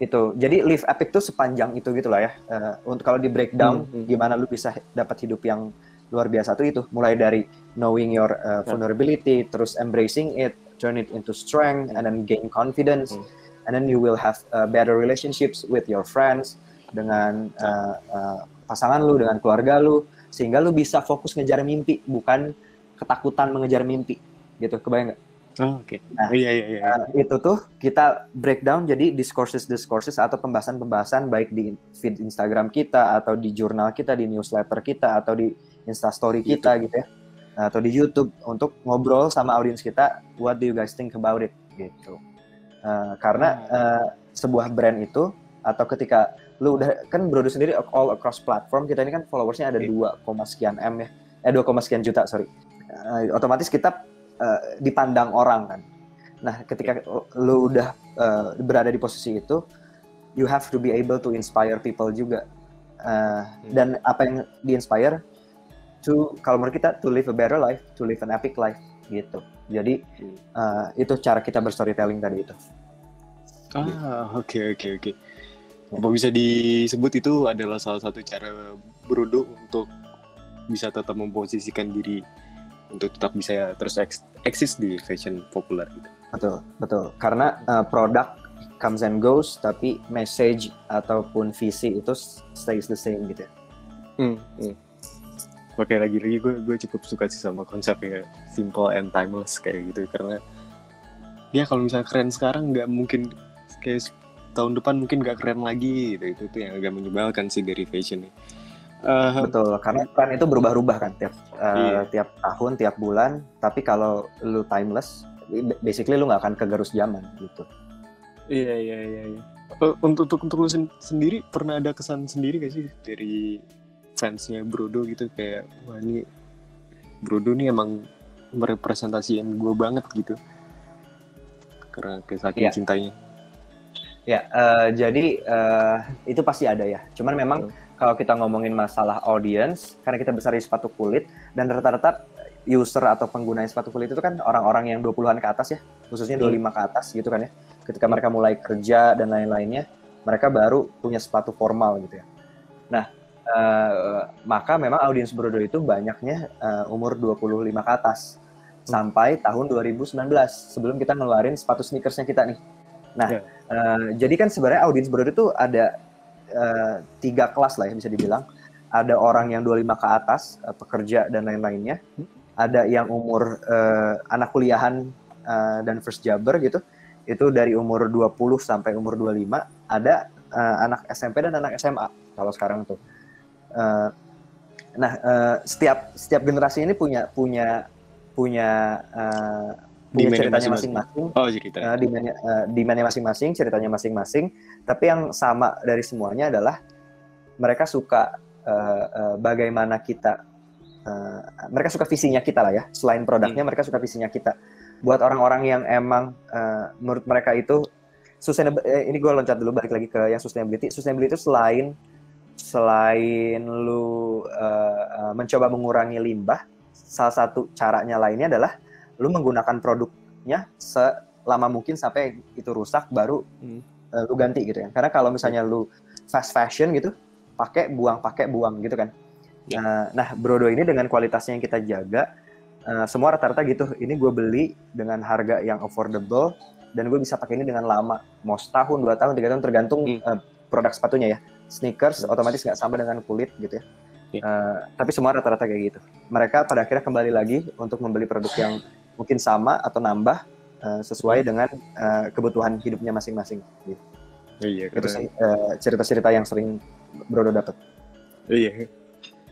itu. Jadi live epic tuh sepanjang itu gitu lah ya. Uh, untuk kalau di breakdown hmm, hmm. gimana lu bisa dapat hidup yang luar biasa tuh itu mulai dari knowing your uh, vulnerability terus embracing it turn it into strength and then gain confidence hmm. And then you will have uh, better relationships with your friends dengan uh, uh, pasangan lu dengan keluarga lu sehingga lu bisa fokus ngejar mimpi bukan ketakutan mengejar mimpi. Gitu kebayang nggak? Oh, Oke. Nah, Iya iya iya. Uh, itu tuh kita breakdown jadi discourses discourses atau pembahasan-pembahasan baik di feed Instagram kita atau di jurnal kita di newsletter kita atau di Instastory kita gitu ya. Atau di YouTube untuk ngobrol sama audiens kita what do you guys think about it? Gitu Uh, karena uh, sebuah brand itu atau ketika lu udah kan Brodo sendiri all across platform kita ini kan followersnya ada Iya. 2, sekian m ya. Eh 2, sekian juta sorry. Uh, otomatis kita uh, dipandang orang kan. Nah, ketika lu udah uh, berada di posisi itu, you have to be able to inspire people juga. Uh, dan apa yang di-inspire? To kalau menurut kita to live a better life, to live an epic life gitu. Jadi uh, itu cara kita berstorytelling tadi itu. Ah, oke oke oke. Apa bisa disebut itu adalah salah satu cara Brodo untuk bisa tetap memposisikan diri untuk tetap bisa terus eks- eksis di fashion populer gitu. Betul, betul. Karena uh, produk comes and goes, tapi message ataupun visi itu stays the same gitu. ya. Hmm, hmm. Oke lagi-lagi gue gue cukup suka sih sama konsepnya simple and timeless kayak gitu karena ya kalau misalnya keren sekarang nggak mungkin kayak tahun depan mungkin nggak keren lagi gitu itu tuh yang agak menyebalkan sih dari fashion nih. Eh, Betul, karena tren itu berubah-ubah kan tiap uh, Iya. tiap tahun, tiap bulan. Tapi kalau lu timeless, basically lu nggak akan kegerus zaman gitu. Iya iya iya. iya. Eh, untuk untuk untuk lu sen- sendiri pernah ada kesan sendiri gak sih dari fansnya Brodo gitu kayak wah ini Brodo nih emang merepresentasikan gue banget gitu karena saking Iya. cintanya. Ya, eh, jadi eh, itu pasti ada ya. Cuman memang kalau kita ngomongin masalah audience, karena kita besar di sepatu kulit dan rata-rata user atau pengguna sepatu kulit itu kan orang-orang yang 20-an ke atas ya, khususnya 25 ke atas gitu kan ya. Ketika mereka mulai kerja dan lain-lainnya, mereka baru punya sepatu formal gitu ya. Nah, eh, maka memang audiens Brodo itu banyaknya eh, umur 25 ke atas sampai tahun 2019 sebelum kita ngeluarin sepatu sneakersnya kita nih. Nah, Ya. eh, jadi kan sebenarnya audiens Brodo itu ada eh, tiga kelas lah ya bisa dibilang. Ada orang yang 25 ke atas, eh, pekerja dan lain-lainnya. Ada yang umur eh, anak kuliahan eh, dan first jobber gitu. Itu dari umur 20 sampai umur 25. Ada eh, anak SMP dan anak SMA kalau sekarang tuh. Eh, nah, eh, setiap setiap generasi ini punya punya punya eh, punya Demand-nya ceritanya masing-masing. Oh cerita. uh, demand-nya uh, demand-nya masing-masing, ceritanya masing-masing. Tapi yang sama dari semuanya adalah mereka suka uh, uh, bagaimana kita, uh, mereka suka visinya kita lah ya. Selain produknya, mereka suka visinya kita. Buat orang-orang yang emang uh, menurut mereka itu sustainable. ini gue loncat dulu balik lagi ke yang sustainability. Sustainability itu selain selain lu uh, uh, mencoba mengurangi limbah, salah satu caranya lainnya adalah lu menggunakan produknya selama mungkin sampai itu rusak baru Hmm. uh, lu ganti gitu ya. Karena kalau misalnya lu fast fashion gitu, pakai buang pakai buang gitu kan. Ya. Nah, nah, Brodo ini dengan kualitasnya yang kita jaga, uh, semua rata-rata gitu. Ini gue beli dengan harga yang affordable dan gue bisa pakai ini dengan lama, mau setahun, dua tahun, tiga tahun tergantung Hmm. uh, produk sepatunya ya. Sneakers Yes. otomatis nggak sama dengan kulit gitu ya. Ya. Uh, tapi semua rata-rata kayak gitu. Mereka pada akhirnya kembali lagi untuk membeli produk yang mungkin sama atau nambah uh, sesuai dengan uh, kebutuhan hidupnya masing-masing. Gitu. Iya Itu sih uh, cerita-cerita yang sering Brodo dapat. iya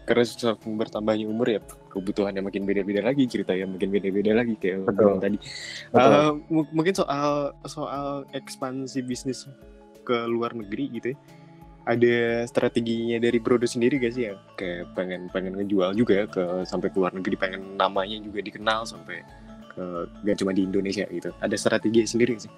karena semakin bertambahnya umur ya kebutuhannya makin beda-beda lagi cerita yang makin beda-beda lagi kayak Betul. tadi. Betul. Eh, mu- mungkin soal soal ekspansi bisnis ke luar negeri gitu ya. Ada strateginya dari Brodo sendiri gak sih ya? Kayak pengen pengen ngejual juga ya ke sampai ke luar negeri, pengen namanya juga dikenal sampai ke gak cuma di Indonesia gitu. Ada strategi sendiri gak sih?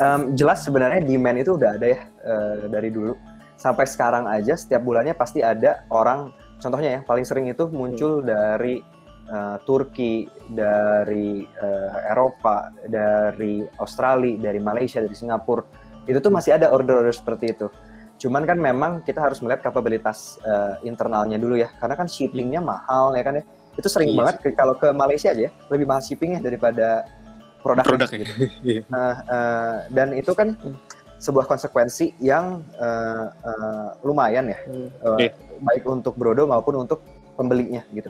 Em, jelas sebenarnya demand itu udah ada ya eh, dari dulu sampai sekarang aja setiap bulannya pasti ada orang contohnya ya paling sering itu muncul dari eh, Turki dari eh, Eropa dari Australia dari Malaysia dari Singapura itu tuh masih ada order-order seperti itu. Cuman kan memang kita harus melihat kapabilitas eh, internalnya dulu ya. Karena kan shippingnya mahal ya kan ya. Itu sering Iya banget ke- kalau ke Malaysia aja ya lebih mahal shippingnya daripada produk. Produk gitu. Iya. Nah, eh, dan itu kan sebuah konsekuensi yang eh, eh, lumayan ya, eh, Iya. baik untuk Brodo maupun untuk pembelinya gitu.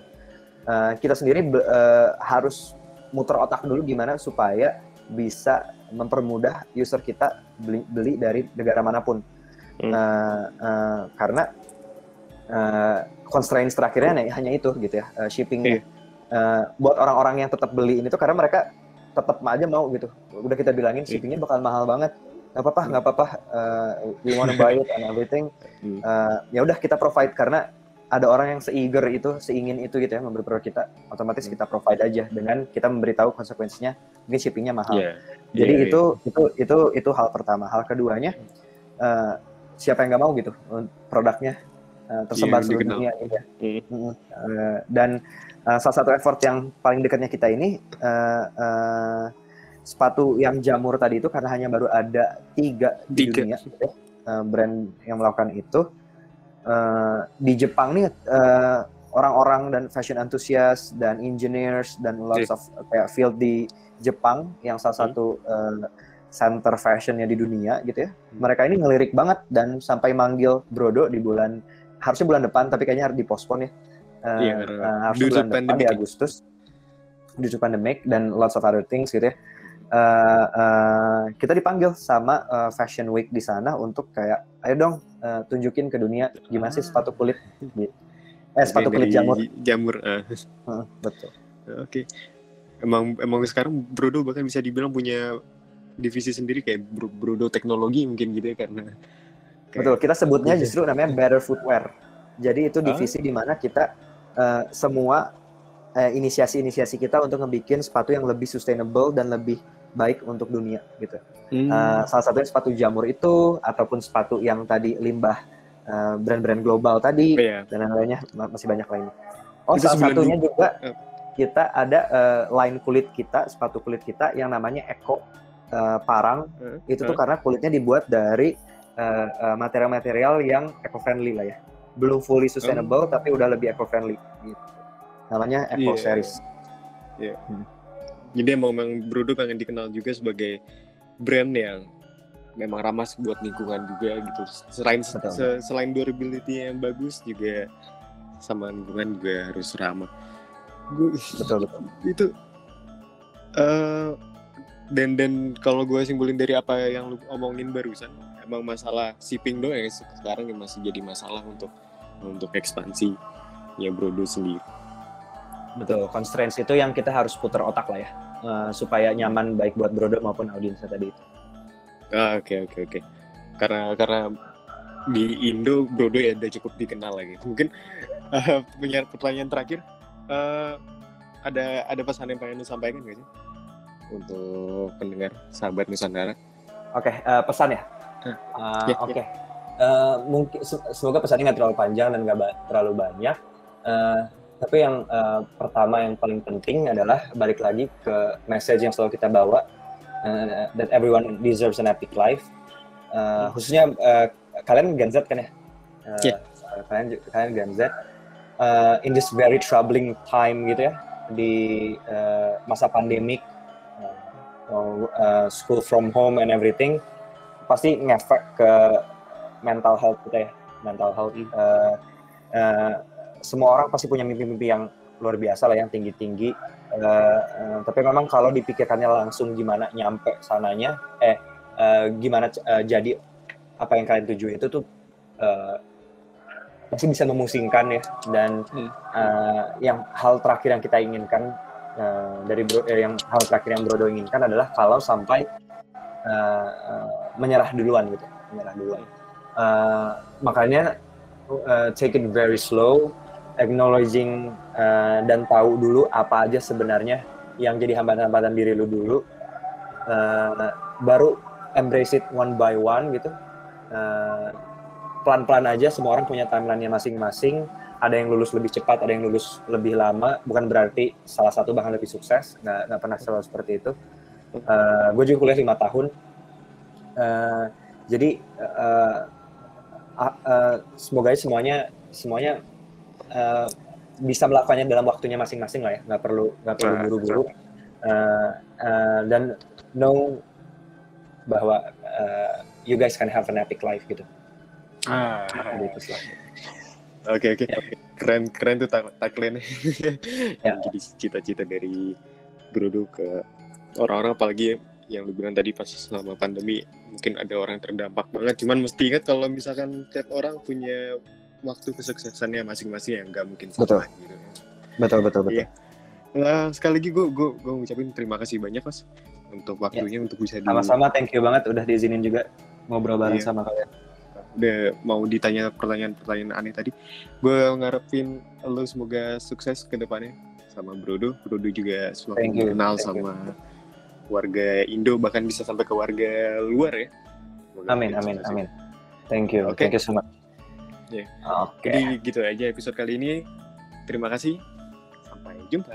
Eh, kita sendiri eh, harus muter otak dulu gimana supaya bisa mempermudah user kita beli, beli dari negara mana pun. Hmm. Eh, eh, karena eh, constraints terakhirnya hanya- hanya itu gitu ya, eh, shippingnya. Iya. Eh, buat orang-orang yang tetap beli ini tuh karena mereka tetap aja mau gitu. Udah kita bilangin Iya. shippingnya bakal mahal banget. Nggak apa-apa, nggak apa-apa. eh, we wanna buy it and everything. Eh, ya udah kita provide karena ada orang yang seiger itu, seingin itu gitu ya memberi produk kita, otomatis Hmm. kita provide aja dengan kita memberitahu konsekuensinya mungkin shippingnya mahal. Iya. Jadi Iya, itu itu itu itu hal pertama. Hal keduanya eh, siapa yang nggak mau gitu produknya eh, tersebar Iya, seluruh dunia gitu ya. Hmm. Eh, dan eh, salah satu effort yang paling dekatnya kita ini eh, eh, sepatu yang jamur tadi itu karena hanya baru ada tiga di Tiga. dunia gitu eh, brand yang melakukan itu Eh, di Jepang nih eh, orang-orang dan fashion enthusiast dan engineers dan lots Iya. of kayak field di Jepang yang salah Hmm. satu eh, center fashionnya di dunia gitu ya. Hmm. Mereka ini ngelirik banget dan sampai manggil Brodo di bulan harusnya bulan depan tapi kayaknya harus dipospon ya. Eh, harusnya due to bulan depan di. Agustus due to pandemic dan lots of other things gitu ya. Eh, kita dipanggil sama eh, Fashion Week di sana untuk kayak ayo dong eh, tunjukin ke dunia gimana sih sepatu kulit gitu. Eh sepatu Dari kulit jamur. Jamur. ah. Heeh, betul. Oke. Emang emang sekarang Brodo bahkan bisa dibilang punya divisi sendiri kayak Bro- Brodo teknologi mungkin gitu ya karena kayak- Betul, kita sebutnya justru namanya Better Footwear. Jadi itu divisi di mana kita eh, semua inisiasi-inisiasi kita untuk ngebikin sepatu yang lebih sustainable dan lebih baik untuk dunia gitu. Hmm. Eh, salah satunya sepatu jamur itu ataupun sepatu yang tadi limbah eh, brand-brand global tadi Iya. dan lain-lainnya ma- masih banyak lainnya. Oh, Itu salah satunya du- juga eh. kita ada eh, line kulit kita, sepatu kulit kita yang namanya Eco eh, Parang. Eh, Itu tuh karena kulitnya dibuat dari eh, eh, material-material yang eco-friendly lah ya. Belum fully sustainable tapi udah lebih eco-friendly gitu. Namanya Eco Iya. Series. Jadi emang, emang Brodo pengen dikenal juga sebagai brand yang memang ramah buat lingkungan juga gitu. Selain Betul. se- selain durability yang bagus juga sama lingkungan juga harus ramah. Gue Betul betul. itu eh dan dan kalau gue simpulin dari apa yang lu omongin barusan emang masalah shipping doang yang sekarang yang masih jadi masalah untuk untuk ekspansi ya Brodo sendiri. Betul, constraints itu yang kita harus putar otak lah ya. eh, supaya nyaman baik buat Brodo maupun audiensnya tadi itu. Ah, oke oke oke. Karena karena di Indo Brodo ya udah cukup dikenal lagi. Mungkin eh, punya pertanyaan terakhir eh, ada ada pesan yang pengen disampaikan gak sih untuk pendengar sahabat Nusantara? Oke, eh, pesan ya. Hmm. Eh, Ya, Oke, Eh, mungkin se- semoga pesannya nggak terlalu panjang dan nggak ba- terlalu banyak. Eh, tapi yang eh, pertama yang paling penting adalah balik lagi ke message yang selalu kita bawa eh, that everyone deserves an epic life. Eh, khususnya eh, kalian Gen Z kan ya? Iya. eh, kalian kalian Gen Z. Eh, in this very troubling time gitu ya di eh, masa pandemik oh, uh, school from home and everything pasti ngefek ke mental health kita ya mental health. Uh, uh, semua orang pasti punya mimpi-mimpi yang luar biasa lah yang tinggi-tinggi. Uh, uh, tapi memang kalau dipikirkannya langsung gimana nyampe sananya eh uh, gimana uh, jadi apa yang kalian tuju itu tuh uh, pasti bisa memusingkan ya. Dan Hmm. uh, yang hal terakhir yang kita inginkan uh, dari bro, eh, yang hal terakhir yang Brodo inginkan adalah kalau sampai uh, uh, menyerah duluan gitu menyerah duluan. Uh, makanya uh, take it very slow acknowledging uh, dan tahu dulu apa aja sebenarnya yang jadi hambatan-hambatan diri lu dulu Uh, baru embrace it one by one gitu. Uh, pelan-pelan aja semua orang punya timelinenya masing-masing. Ada yang lulus lebih cepat ada yang lulus lebih lama. Bukan berarti salah satu bahkan lebih sukses. Nggak nggak pernah selalu seperti itu. Uh, gue juga kuliah lima tahun. Uh, jadi uh, uh, uh, semoga semuanya semuanya uh, bisa melakukannya dalam waktunya masing-masing lah ya nggak perlu nggak perlu Ah, buru-buru Uh, uh, dan know bahwa uh, you guys can have an epic life gitu. Ah, Gitu sih. Oke oke, keren keren tuh tag- tagline Ya. Jadi cita-cita dari Brodo ke orang-orang apalagi yang lu bilang tadi pas selama pandemi mungkin ada orang yang terdampak banget. Cuman mesti ingat kalau misalkan tiap orang punya waktu kesuksesannya masing-masing yang nggak mungkin sama Betul. gitu. Betul betul betul. Iya. Nah, sekali lagi gue gue gue ngucapin terima kasih banyak mas untuk waktunya untuk bisa di Ya. Sama-sama thank you banget udah diizinin juga ngobrol bareng Iya. sama kalian. udah mau ditanya pertanyaan-pertanyaan aneh tadi. Gue ngarepin lo semoga sukses ke depannya sama Brodo. Brodo juga semakin you, kenal thank you. sama warga Indo bahkan bisa sampai ke warga luar ya. Semoga Amin amin sukses. amin. Thank you. Oke. Thank you so much. Iya. Oke. Jadi gitu aja episode kali ini. Terima kasih. Sampai jumpa.